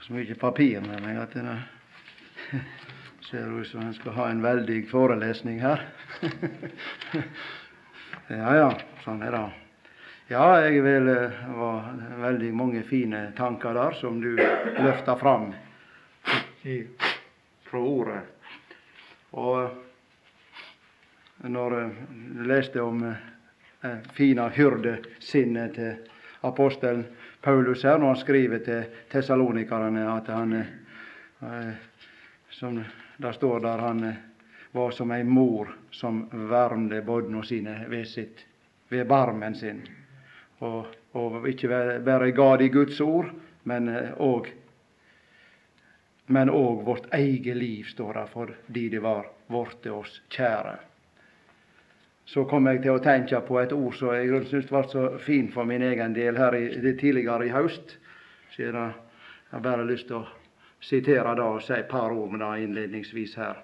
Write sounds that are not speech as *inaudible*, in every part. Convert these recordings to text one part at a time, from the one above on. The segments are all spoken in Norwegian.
så mye papir med meg at det ser ut som en skal ha en veldig forelesning her. ja, ja, sånn er det. Ja, jeg vil ha var veldig mange fine tanker der som du løfta fram fra ordet. Og når jeg leste om eh, fina hyrdesinnet til apostelen Paulus her, når han skriver til tesalonikerne at han eh, som det står der han eh, var som ei mor som varmde bodna sine ved, sitt, ved barmen sin. Og, og ikke bare ga de Guds ord, men òg eh, men òg vårt eget liv, står det, fordi det var blitt oss kjære. Så kom jeg til å tenke på et ord som jeg syntes ble så fint for min egen del her i, tidligere i høst. Så jeg har bare lyst til å sitere det og si et par ord med det innledningsvis her.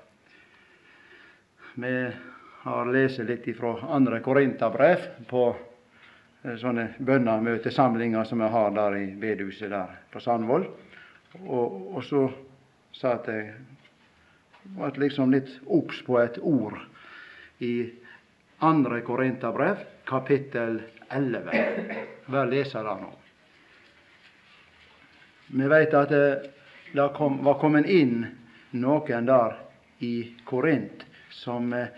Vi har lest litt fra andre Korintabrev på eh, sånne bønnemøtesamlinger som vi har der i bedehuset der på Sandvoll. Og, og så satt jeg ble liksom litt obs på et ord i andre Korinterbrev, kapittel 11. Vær lese det nå. Vi vet at det kom, var kommet inn noen der i Korint som eh,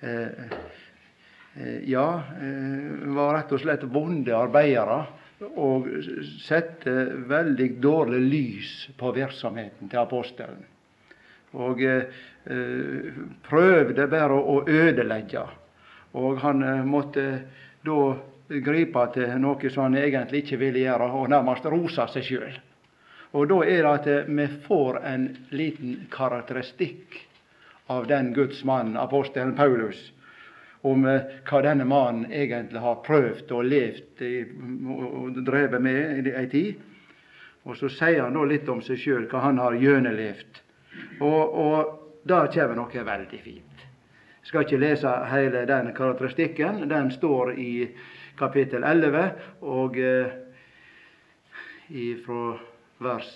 eh, ja, eh, var rett og slett vonde arbeidere og sette veldig dårlig lys på virksomheten til apostelen. Og eh, prøvde bare å ødelegge. Og han eh, måtte da gripe til noe som han egentlig ikke ville gjøre, og nærmest rosa seg sjøl. Og da er det at eh, vi får en liten karakteristikk av den Guds mann, apostelen Paulus, om eh, hva denne mannen egentlig har prøvd og levd og drevet med i ei tid. Og så sier han da litt om seg sjøl, hva han har gjennomlevd. Og, og da kommer noe veldig fint. Skal ikke lese hele den karakteristikken. Den står i kapittel 11 og eh, ifra vers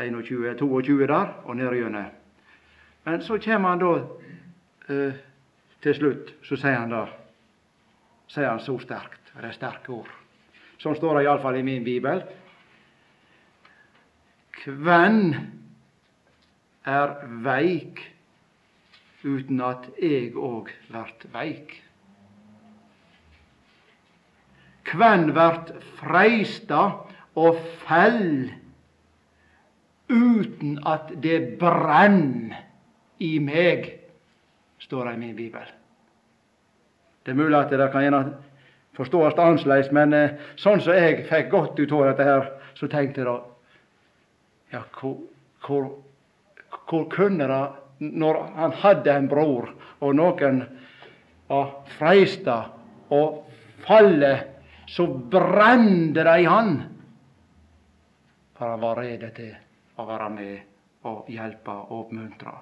21, 22 der og nedgjennom. Men så kommer han da eh, til slutt, så sier han da sier han så sterkt. Det er sterke ord. Sånn står det iallfall i min bibel. Kven er veik uten at eg òg vert veik? Kven vert freista og fell uten at det brenn i meg, står det i min bibel. Det er mulig at det kan gjerne forstås men eh, sånn som jeg fikk godt ut av dette her, så tenkte jeg da Ja, hvor, hvor, hvor kunne det Når han hadde en bror, og noen var freista og falle, så brende i han. For han var rede til å være med og hjelpe og oppmuntre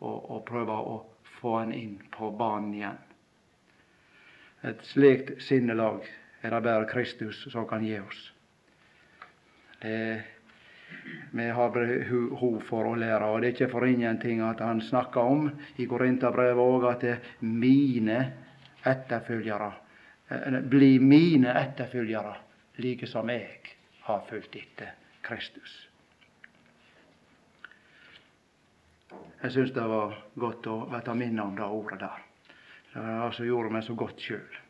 og, og prøve å få han inn på banen igjen. Et slikt sinnelag er det bare Kristus som kan gi oss. Det, vi har behov for å lære, og det er ikke for ingenting at han snakker om i Korinterbrevet òg at det er mine etterfølgere eh, bli mine etterfølgere, like som jeg har fulgt etter Kristus. Jeg syns det var godt å bli minnet om det ordet der. Det altså gjorde meg så godt sjøl.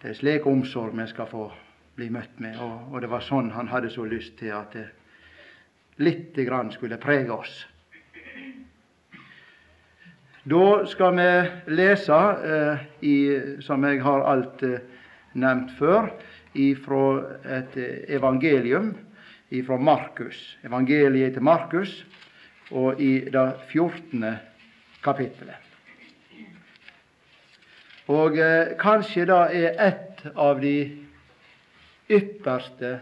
Det er slik omsorg vi skal få bli møtt med, og, og det var sånn han hadde så lyst til at det lite grann skulle prege oss. Da skal vi lese, eh, i, som jeg har alt eh, nevnt før, fra et evangelium fra Markus. Evangeliet til Markus, og i det 14. kapittelet. Og eh, kanskje det er et av de ypperste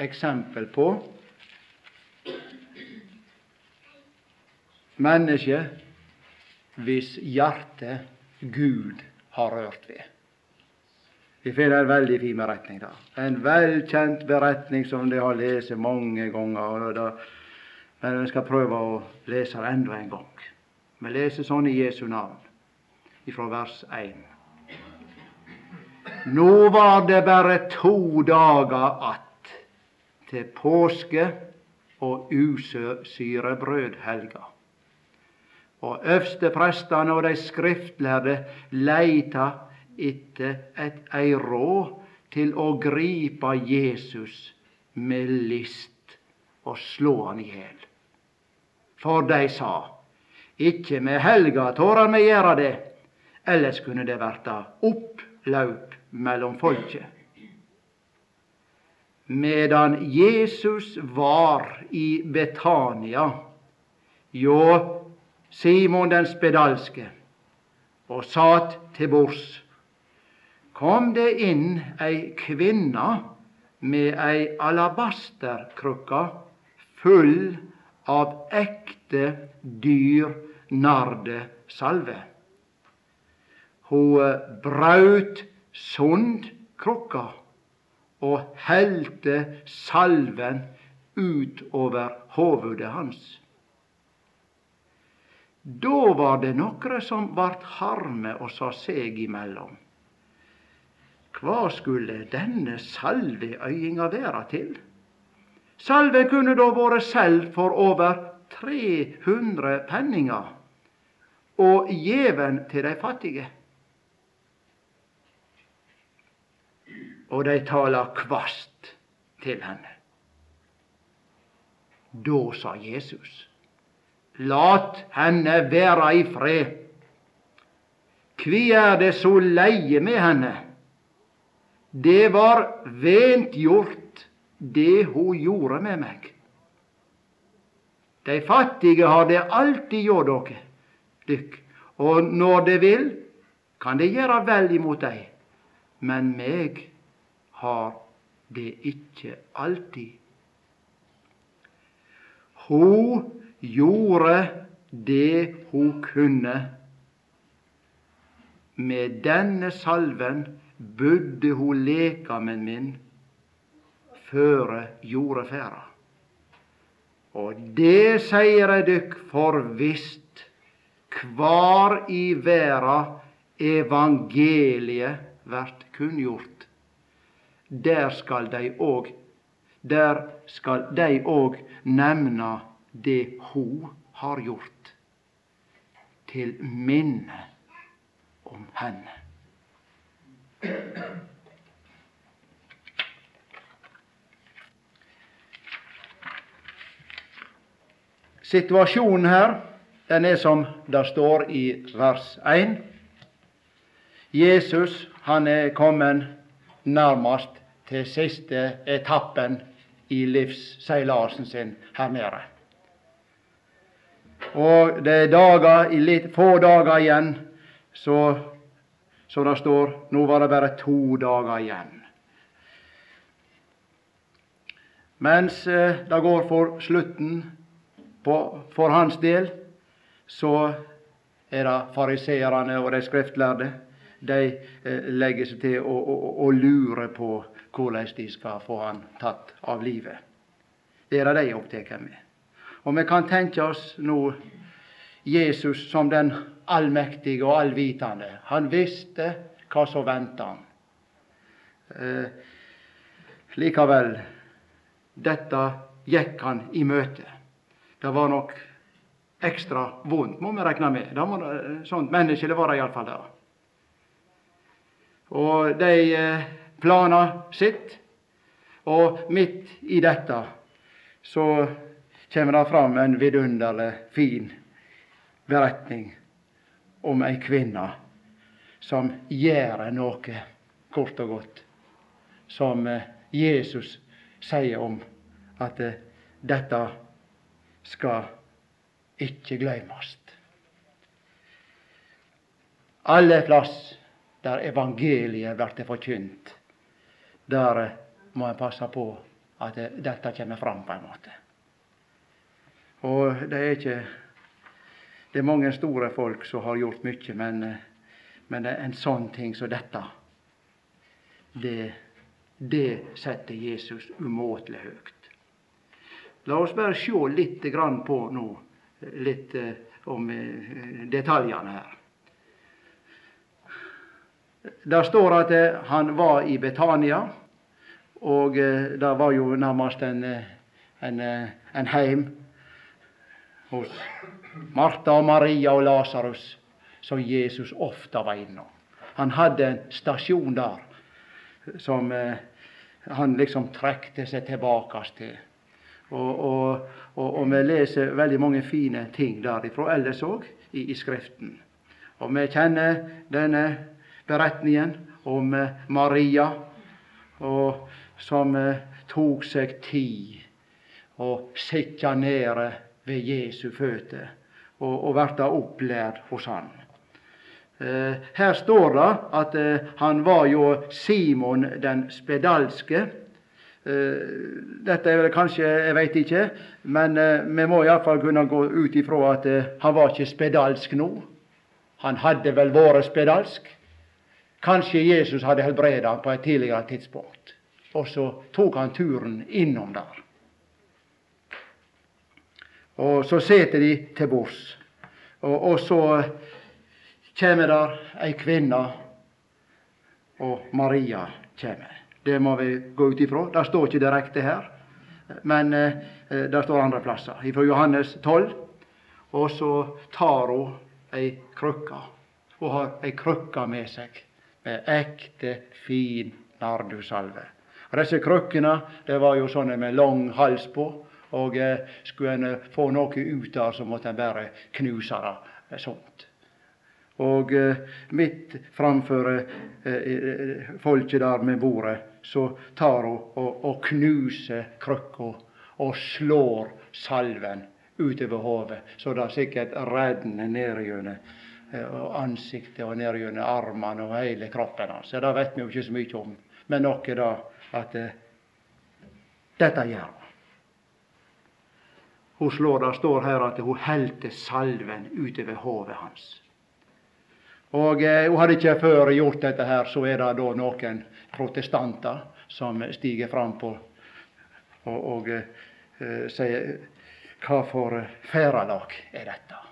eksempel på mennesket hvis hjerte Gud har rørt ved. Vi finner en veldig fin beretning der. En velkjent beretning som de har lest mange ganger. Da, men vi skal prøve å lese det enda en gang. Vi leser sånn i Jesu navn, ifra vers 1. Nå var det bare to dager att til påske og usyrebrødhelga. Og øversteprestene og de skriftlærde leita etter et ei råd til å gripe Jesus med list og slå han i hjel. For de sa, ikke med helga tårer vi gjøre det, ellers kunne det verta opplaup mellom folket. Medan Jesus var i Betania, hjå Simon den spedalske, og satt til bords, kom det inn ei kvinne med ei alabasterkrukke full av ekte, dyr nardesalve. Hun braut sund krukka og helte salven utover hovudet hans. Da var det nokre som vart harme og sa seg imellom. Hva skulle denne salveøyinga vera til? Salve kunne da vore selv for over 300 penninger og gjeven til dei fattige. Og de taler kvast til henne. Da sa Jesus, lat henne være i fred. Kvi er det så leie med henne? Det var vent gjort, det hun gjorde med meg. De fattige har det alltid gjort dere, dykk, og når de vil, kan de gjøre vel imot deg, men meg har det ikke alltid. Hun gjorde det hun kunne. Med denne salven budde hun lekamen min føre jordeferda. Og det seier eg dykk for visst, kvar i verda evangeliet vert kunngjort, der skal dei òg der skal dei òg nemna det ho har gjort, til minne om henne. Situasjonen her den er som det står i vers 1. Jesus han er kommet nærmest til siste etappen i livsseilasen sin her nede. Og det er dager, litt få dager igjen, så så det står nå var det bare to dager igjen. Mens eh, det går for slutten på, for hans del, så er det fariseerne og de skriftlærde. De eh, legger seg til å, å, å, lure på hvordan de skal få han tatt av livet. Det er det de er opptatt med. Og vi kan tenke oss nå Jesus som den allmektige og allvitende. Han visste hva som venta han. Eh, likevel, dette gikk han i møte. Det var nok ekstra vondt, må vi regne med. Det må, sånt menneskelig var det iallfall der. Og de eh, plana sitt, og midt i dette så kommer det fram en vidunderlig fin beretning om ei kvinne som gjør noe, kort og godt, som eh, Jesus sier om at eh, dette skal ikke glemmes. Alle plass der evangeliet blir forkynt, der eh, må en passe på at dette kommer fram på en måte. Og det er ikke det er mange store folk som har gjort mye, men, men er en sånn ting som dette det, det setter Jesus umåtelig høyt. La oss bare se litt på nå, litt eh, om eh, detaljene her. Det står at eh, han var i Betania, og eh, det var jo nærmest en, eh, en, en heim hos Martha og Maria og Lasarus, som Jesus ofte var innom. Han hadde en stasjon der som han liksom trekte seg tilbake til. Og, og, og, og, vi leser veldig mange fine ting derifra ellers òg i, i, Skriften. Og vi kjenner denne beretningen om eh, Maria, og, som eh, tok seg tid å sitte nede ved Jesu føtter og, og ble opplært hos han. Eh, her står det at han var jo Simon den spedalske. Dette er vel kanskje Jeg veit ikke, men vi må iallfall kunne gå ut ifra at han var ikke spedalsk nå. Han hadde vel vært spedalsk. Kanskje Jesus hadde helbredet på et tidligere tidspunkt. Og så tok han turen innom der. Og så seter de til bords. Og, og så kjem der ei kvinne, og Maria kjem. Det må vi gå ut ifra. Det står ikke direkte her, men eh, det står andre plasser. Fra Johannes 12. Og så tar hun ei krukke. Hun har ei krukke med seg ekte, fin nardusalve. Og Disse krukkene det var jo sånne med lang hals på. Og eh, skulle en få noe ut av så måtte en bare knuse det sånt. Og eh, midt framfor eh, eh, folket der med bordet, så tar hun og, og knuser krukka og slår salven utover hodet, så det sikkert redner ned ansiktet og ned gjennom armene og hele kroppen hans. Det vet vi jo ikke så mye om, men noe da at dette gjør hun. Hun slår, Det står her at hun helte salven utover hodet hans. Og eh, Hun hadde ikke før gjort dette, her, så er det da noen protestanter som stiger fram på og, og eh, sier Hva for færalag er dette?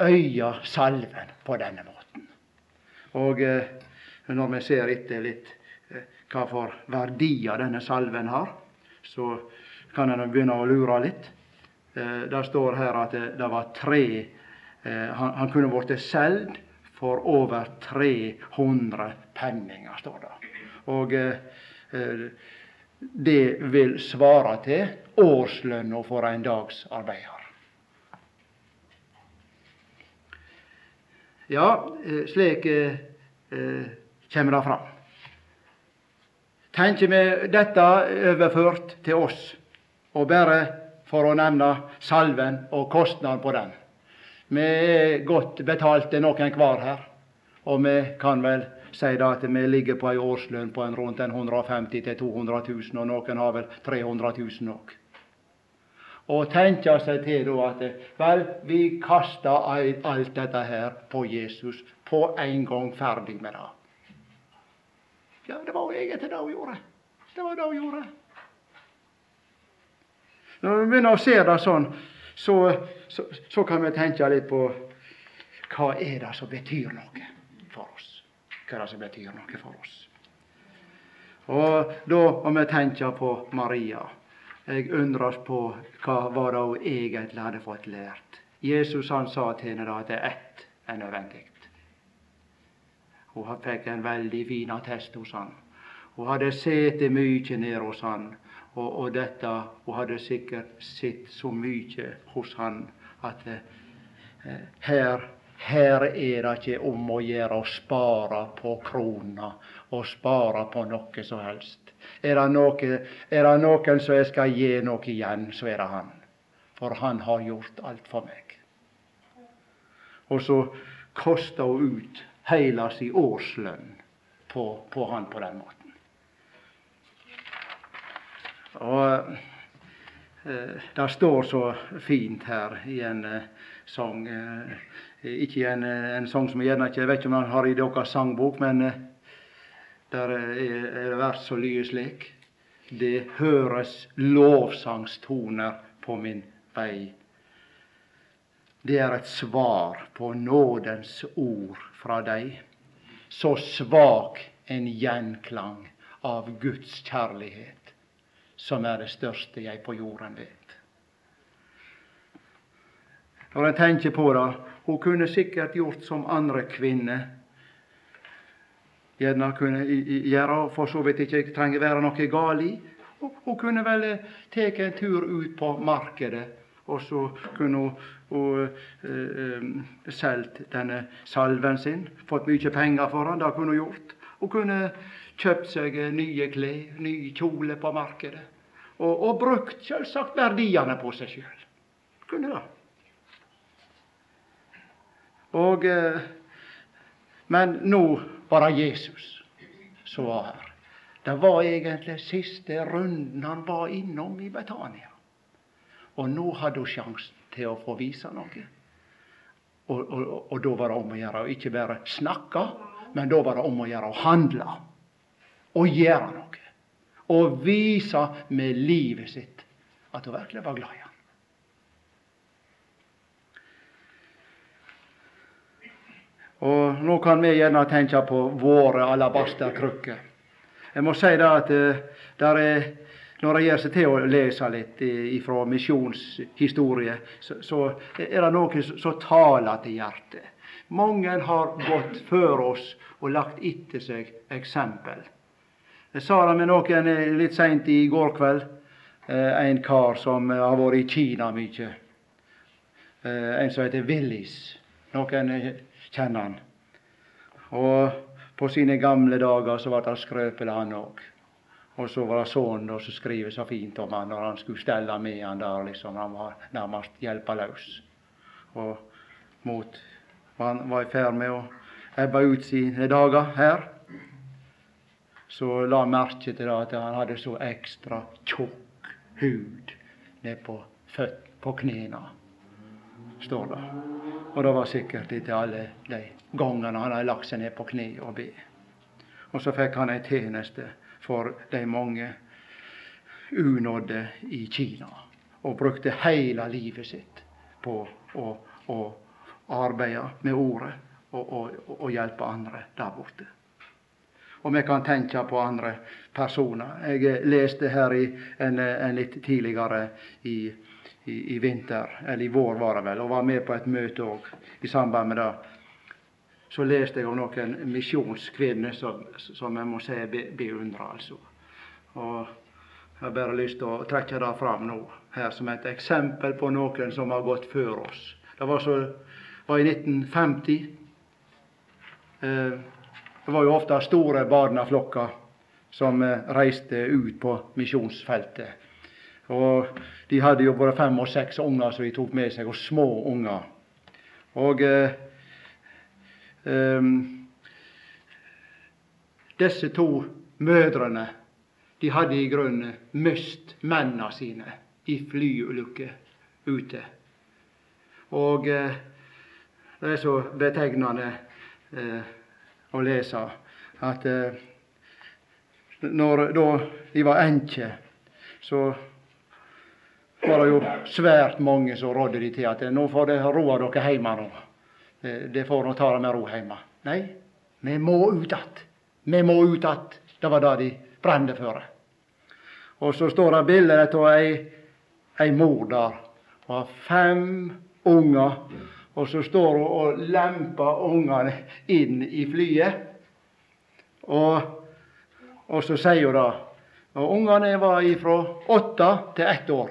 Øya salven på denne måten. Og eh, når vi ser etter litt eh, hva for verdier denne salven har, så kan en begynne å lure litt. Eh, det står her at det, det var tre han, han, kunne blitt solgt for over 300 penninger, står det. Og det vil svare til årslønna for en dags arbeider. Ja, eh, slik eh, eh, kommer det fram. Tenker vi dette overført til oss, og bare for å nevne salven og kostnaden på den. Vi er godt betalte noen hver her, og vi kan vel si da at vi ligger på ei årslønn på en rundt 150 000-200 000, og noen har vel 300 000 òg. Og tenke seg til at vel, vi kaster alt dette her på Jesus på en gang ferdig med det. Ja, det var jo egentlig det hun gjorde. Det var det hun gjorde. Når vi begynner å se det sånn, så, så, så kan vi tenke litt på hva er det som betyr noe for oss. Hva er det som betyr noe for oss? Og da må vi tenke på Maria. Jeg undres på hva var det hun egentlig hadde fått lært. Jesus han sa til henne da at ett er nødvendig. Hun fikk en veldig fin attest hos han. Hun hadde sett mye nede hos han, og, og dette Hun hadde sikkert sett så mye hos han at eh, her, her er det ikke om å gjøre å spare på krona og spare på noe som helst. Er det, noe, er det noen som jeg skal gi noe igjen, så er det han. For han har gjort alt for meg. Og så kosta hun ut heila si årslønn på, på han på den måten. Og eh, Det står så fint her i en uh, sang uh, Ikke en, en sang som jeg gjerne ikke jeg vet ikke om han har i deres sangbok, men der er vært så lyet slik. Det høres lovsangstoner på min vei. Det er et svar på nådens ord fra deg. Så svak en gjenklang av Guds kjærlighet, som er det største jeg på jorden vet. Når jeg tenker på det, hun kunne sikkert gjort som andre kvinner gjerne kunne gjøre, for så vidt ikke trenger være noe galt i. Hun kunne vel tatt en tur ut på markedet, og så kunne hun, eh, solgt denne salven sin. Fått mye penger for den, det kunne hun gjort. Hun kunne kjøpt seg nye klær, ny kjole på markedet. Og, og brukt selvsagt verdiene på seg sjøl. Kunne det. Og, uh, men nå var det Jesus som var her. Det var egentlig siste runden han var innom i Betania. Og nå hadde hun sjansen til å få vise noe. Og, og, og, da var det om å gjøre å ikke bare snakke, men da var det om å gjøre å handle. Og gjøre noe. Og vise med livet sitt at hun virkelig var glad i ham. Og nå kan vi gjerne tenke på våre alabasterkrukker. Jeg må si da at eh, der er, når jeg gjør seg til å lese litt fra misjonshistorie, så, så er det noe som taler til hjertet. Mange har gått før oss og lagt etter seg eksempel. Jeg sa det med noen eh, litt seint i går kveld. Eh, en kar som har vært i Kina mye. En som heter Willis. Noen kjenner han. Og på sine gamle dager så ble han skrøpelig, han òg. Og så var det sønnen som skriver så fint om han når han skulle stelle med han der. liksom, Han var nærmest hjelpeløs. Og mot Han var i ferd med å ebbe ut sine dager her. Så la merke til at han hadde så ekstra tjukk hud ned på, på knærne, står det. Og det var sikkert etter alle de gangene han hadde lagt seg ned på kne og be. Og så fikk han ei tjeneste for de mange unådde i Kina. Og brukte hele livet sitt på å, å arbeide med ordet og, og, og, hjelpe andre der borte. Og vi kan tenke på andre personer. Jeg leste her i en, en litt tidligere i i, i, vinter, eller i vår var det vel, og var med på et møte òg i samband med det. Så leste jeg om noen misjonskvinner som, som jeg må si beundrer, altså. Og jeg har bare lyst til å trekke det fram nå, her som et eksempel på noen som har gått før oss. Det var, så, var i 1950. Eh, det var jo ofte store barneflokker som eh, reiste ut på misjonsfeltet og de hadde jo både fem og seks unger som de tok med seg, og små unger. Og eh, eh, disse to mødrene de hadde i grunnen mist mennene sine i flyulykker ute. Og eh, det er så betegnende eh, å lese at eh, når da de var enker, så var det jo svært mange som rådde de til at nå får dere roe dere hjemme nå. Det får nå ta det med ro hjemme. Nei, vi må ut att. Vi må ut att. Det var det de brente for. Og så står det bilde av ei, ei mor der Hun har fem unger. Og så står hun og lemper ungene inn i flyet. Og, og så sier hun og Ungene var ifra åtte til ett år.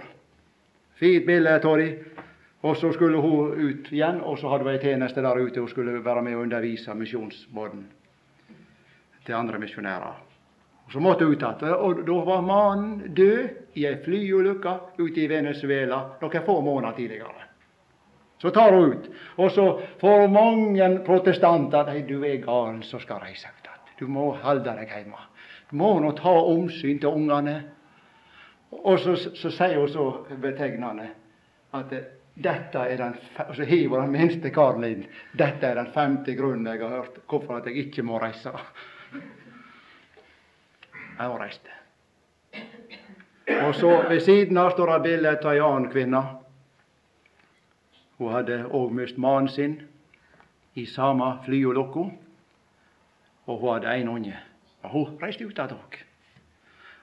Fint bilde Torry. Og så skulle hun ut igjen, og så hadde hun ei tjeneste der ute. Hun skulle være med og undervise misjonsbåten til andre misjonærer. Og Så måtte hun ut igjen. Og da var mannen død i ei flyulykke ute i Venezuela noen få måneder tidligere. Så tar hun ut. Og så får mange protestanter Nei, du er gal som skal reise ut igjen. Du må holde deg hjemme. Du må nå ta omsyn til ungene. Og så, så sier hun så betegnende at dette er den, og så hiver den minste karen inn. Dette er den femte grunnen jeg har hørt hvorfor at jeg ikke må reise. Jeg reiste. Og så ved siden av står det bilde av ei annen kvinne. Hun hadde òg mist mannen sin i samme flyulukka, og hun hadde en unge. Og hun reiste ut av òg.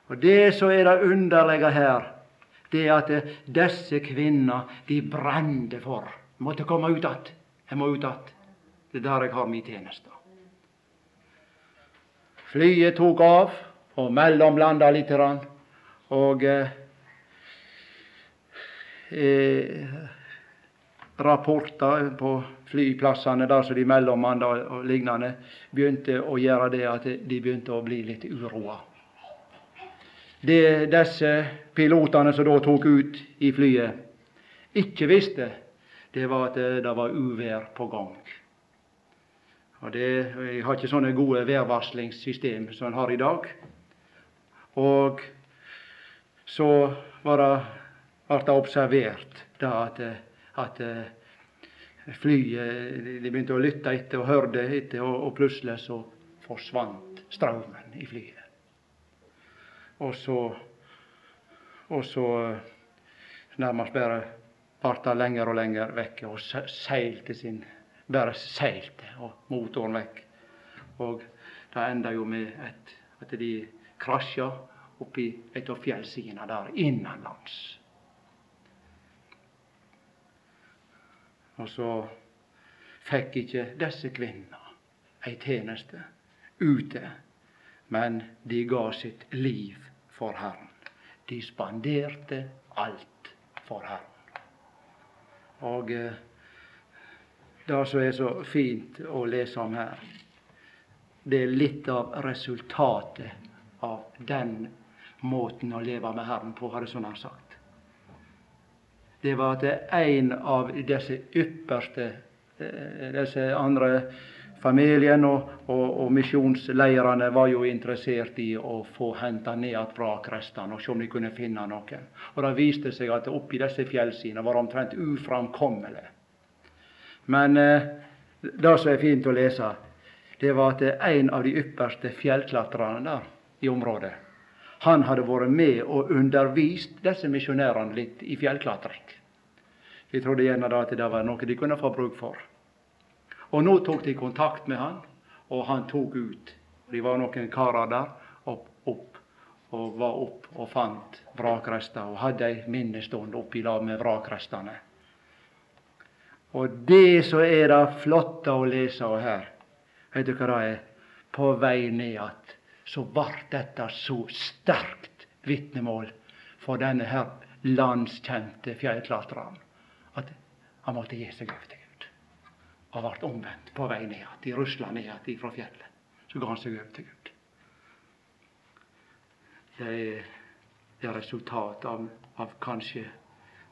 Og det som er det underlige her, det er at disse kvinner, de brente for Måtte komme ut att. Jeg må ut att. Det er der jeg har min tjeneste. Flyet tok av og mellomlanda litt. Og eh, eh, rapporter på flyplassene der som de mellomlanda og lignende begynte å gjøre det at de begynte å bli litt uroa. Det disse pilotene som da tok ut i flyet, ikke visste, det var at det var uvær på gang. Og det, Jeg har ikke sånne gode værvarslingssystem som en har i dag. Og så var det, ble det observert da at, at flyet De begynte å lytte etter og hørte etter, og, og plutselig så forsvant strømmen i flyet. Og så, og så nærmest bare farta lenger og lenger vekk og seilte sin bare seilte, og motoren vekk. Og det enda jo med et, at de krasja oppi et av fjellsidene der innenlands. Og så fikk ikke disse kvinnene ei tjeneste ute, men de ga sitt liv for Herren. De spanderte alt for Herren. Og eh, det som er så fint å lese om her, det er litt av resultatet av den måten å leve med Herren på, har det sånn han sagt. Det var at en av disse ypperste, eh, disse andre familien og, og, og misjonsleirene var jo interessert i å få henta ned att vrakrestene og se om de kunne finne noe. Og Det viste seg at oppi disse fjellsidene var omtrent uframkommelig. Men eh, det som er fint å lese, det var at en av de ypperste fjellklatrerne der i området, han hadde vært med og undervist disse misjonærene litt i fjellklatring. Vi trodde gjerne da at det var noe de kunne få bruk for. Og nå tok de kontakt med han, og han tok ut. De var noen karer der opp, opp, og var opp og fant vrakrester og hadde ei minnestund oppi lag med vrakrestene. Og det som er det flotte å lese her, vet du hva det er? På vei ned att så vart dette så sterkt vitnemål for denne her landskjente fjellklatreren at han måtte gi seg over. Og ble omvendt på vei ned igjen. De rusla ned igjen fra fjellet. Så ga han seg over til Gud. Det er, det resultat av, av kanskje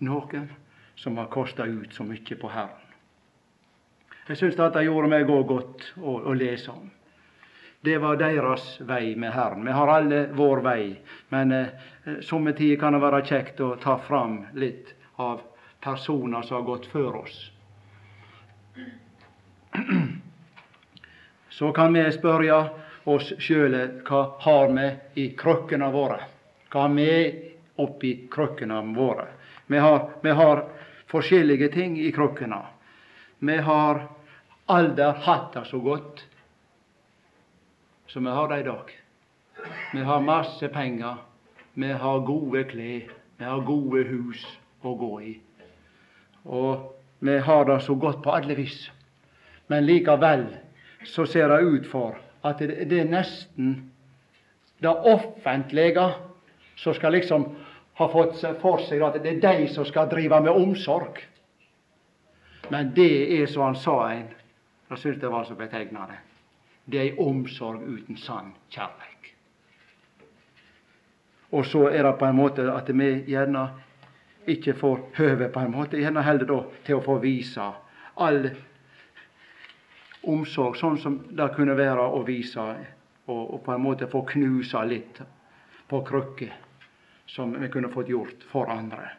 noen som har kosta ut så mye på Herren. Jeg syns det gjorde meg òg godt å, å, lese om. Det var deres vei med Herren. Vi har alle vår vei, men eh, somme tider kan det være kjekt å ta fram litt av personer som har gått før oss. Så kan vi spørre oss sjøle hva har vi i krøkkene våre? Hva har vi oppi krøkkene våre? Vi har, vi har forskjellige ting i krukkene. Vi har aldri hatt det så godt som vi har det i dag. Vi har masse penger, vi har gode klær, vi har gode hus å gå i. Og vi har det så godt på alle vis. Men likevel så ser det ut for at det, det er nesten det offentlige som skal liksom ha fått for seg at det er de som skal drive med omsorg. Men det er som han sa en, jeg syns det var så betegnende, det er ei omsorg uten sann kjærleik. Og så er det på en måte at vi gjerne ikke får høve på en måte, gjerne heller da til å få vise all omsorg sånn som det kunne være å vise, og, og på en måte få knuse litt på krykker som vi kunne fått gjort for andre.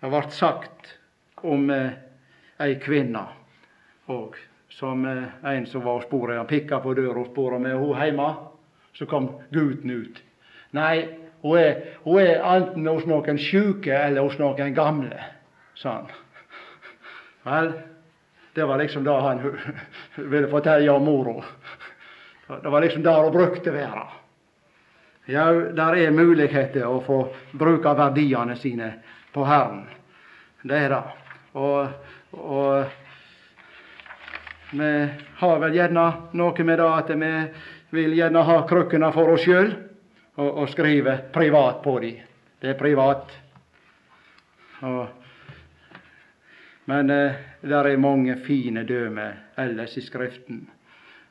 Det ble sagt om eh, ei kvinne og som eh, en som var og spore, han pikka på døra og spurte om er hun hjemme. Så kom gutten ut. Nei, hun er, hun er enten hos noen sjuke eller hos noen gamle, sa han. Vel, det var liksom det han *laughs* ville fortelle om mora. Det var liksom der hun brukte være. Ja, der er muligheter å få bruke verdiene sine på Herren. Det er det. Og, og vi har vel gjerne noe med det at vi vil gjerne ha krukkene for oss sjøl og, og skrive privat på dem. Det er privat. Og, men eh, det er mange fine dømmer ellers i Skriften.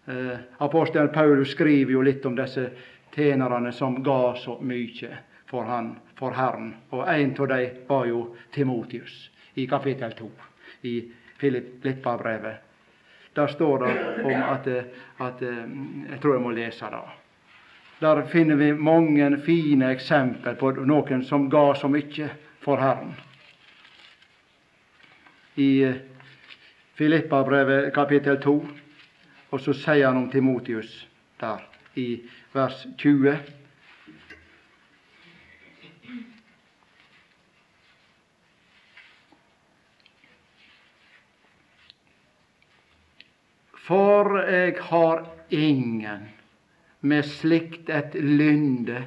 Eh, Apostelen Paulus skriver jo litt om disse tjenerne som ga så mye for, han, for Herren. Og en av dem var jo Timotius i kapittel 2 i Filippa-brevet. Der står det om at, at Jeg tror jeg må lese det. Der finner vi mange fine eksempler på noen som ga så mye for Herren. I Filippa-brevet kapittel 2, og så sier han om Timotius der i vers 20. For jeg har ingen med slikt et lynde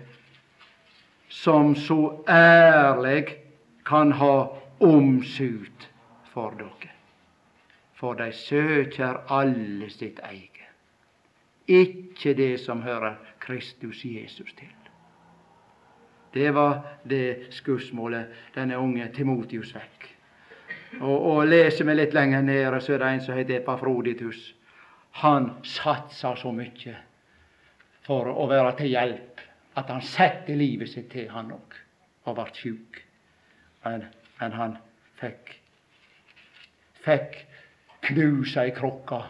som så ærlig kan ha omsut for dere. For de søker alle sitt eget, ikke det som hører Kristus Jesus til. Det var det skussmålet denne unge Timotius fikk. Og, og leser vi litt lenger nede, så er det en som heter Epafroditus. Han satsa så mye for å være til hjelp at han satte livet sitt til, han òg, og ble sjuk. Men, men, han fikk fikk knuse ei krukke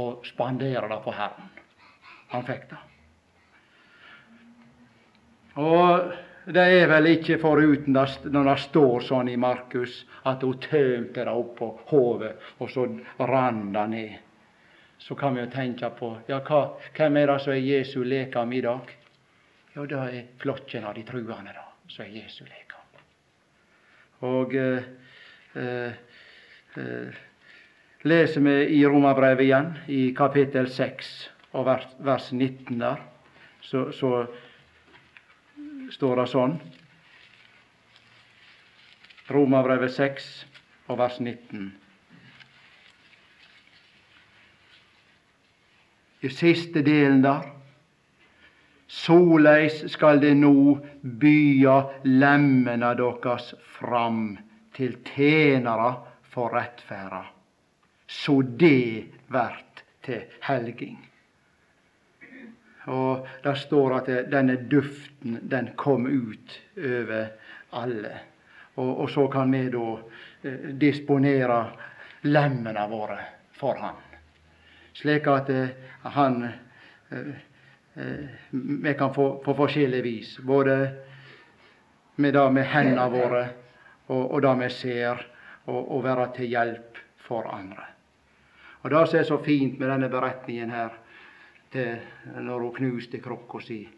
og spandere det på Herren. Han fikk det. Og det er vel ikke foruten når det står sånn i Markus at hun tømte det opp på hodet, og så rann det ned. Så kan vi jo tenke på ja, hva, hvem er det som er Jesu lekam i dag? Jo, det er flokken av de truende, da, som er Jesu lekam. Og eh, eh, leser vi i Romerbrevet igjen, i kapittel 6 og vers, vers 19 der, så, så står det sånn Romerbrevet 6 og vers 19. I siste delen der Soleis skal det nå bya lemmene deres fram til tjenere for rettferda, så det vert til helging. Og det står at denne duften, den kom ut over alle. Og, og så kan vi da eh, disponere lemmene våre for Han. Slik at eh, Han eh Vi kan få på forskjellig vis. Både med det med hendene våre og, og det vi ser, og, og være til hjelp for andre. Og Det som er så fint med denne beretningen her, til når hun knuste krukka si,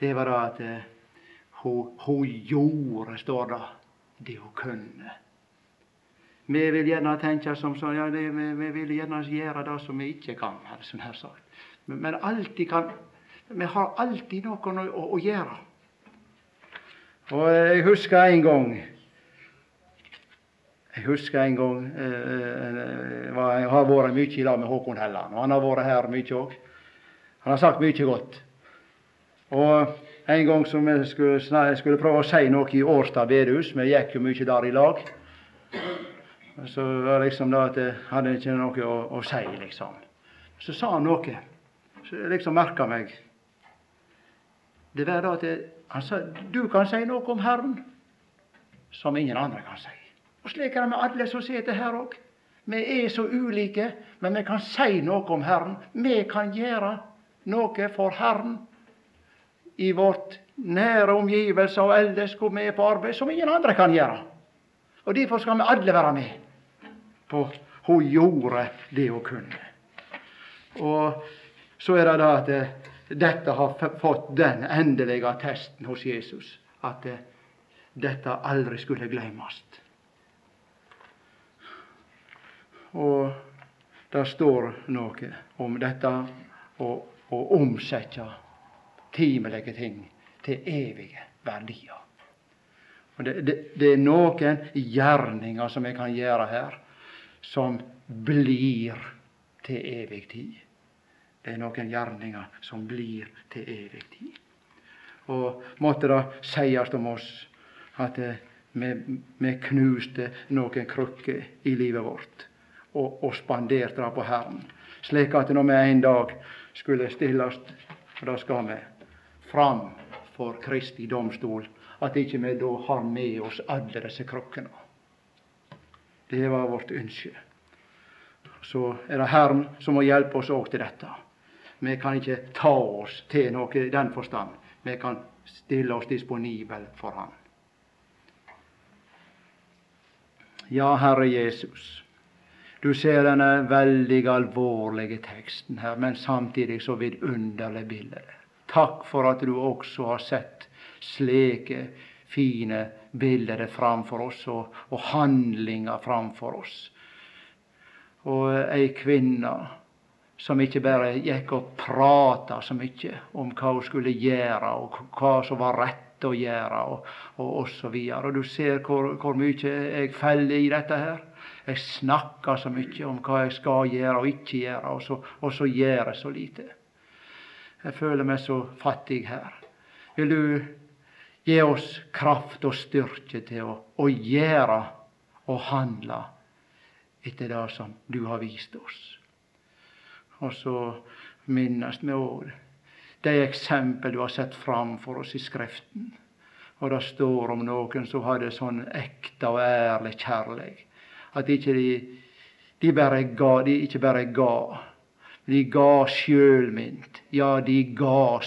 det var da at eh, hun, hun gjorde, står det, det hun kunne. Vi vil gjerne tenke som sånn, ja, det, vi, vi, vil gjerne gjøre det som vi ikke kan. Sånn her sagt. Men, men alltid kan, vi har alltid noe å, å gjøre. Og jeg husker en gang jeg husker en gang eh, eh Jeg har vært mye i lag med Håkon Helland, og han har vært her mye òg. Han har sagt mye godt. Og en gang som jeg skulle, jeg skulle prøve å si noe i Årstad bedehus Vi gikk jo mye der i lag. Så var det liksom da at jeg hadde ikke noe å, å si, liksom. Så sa han noe. Så jeg liksom merka meg. Det var da at jeg, han sa du kan si noe om Herren som ingen andre kan si. Og slik er det med alle som sitter her òg. Vi er så ulike, men vi kan si noe om Herren. Vi kan gjøre noe for Herren i vårt nære omgivelser og ellers hvor vi er på arbeid, som ingen andre kan gjøre. Og Derfor skal vi alle være med på hun gjorde det hun kunne. Og så er det da at dette har fått den endelige attesten hos Jesus, at eh, dette aldri skulle glemmes. Og det står noe om dette å, å omsette timelige ting til evige verdier. Og det, det, det, er noen gjerninger som jeg kan gjøre her, som blir til evig tid. Det er noen gjerninger som blir til evig tid. Og måtte det sies om oss at vi, vi knuste noen krukker i livet vårt og, og spanderte det på Herren. Slik at når vi en dag skulle stilles, og det skal vi, fram for Kristi domstol, at ikke vi da har med oss alle disse krukkene. Det var vårt ønske. Så er det Herren som må hjelpe oss òg til dette. Vi kan ikke ta oss til noe i den forstand. Vi kan stille oss disponibel for Han. Ja, Herre Jesus. Du ser denne veldig alvorlige teksten her, men samtidig så vidunderlig bilde. Takk for at du også har sett slike fine bilder framfor oss, og, og handlinger framfor oss. Og ei kvinne som ikke bare gikk og prata så mye om hva hun skulle gjøre, og hva som var rett å gjøre, og, og, og så videre. Og du ser hvor, hvor mye jeg feller i dette her. Jeg snakker så mye om hva jeg skal gjøre og ikke gjøre, og så, og så gjør jeg så lite. Jeg føler meg så fattig her. Vil du gi oss kraft og styrke til å, å gjøre og handle etter det som du har vist oss? Og så minnes vi òg de eksempel du har sett fram for oss i Skriften. Og det står om noen som hadde sånn ekte og ærlig kjærlighet at ikke de, de bare ga, de ikke bare ga. De ga sjølmynt. Ja, de ga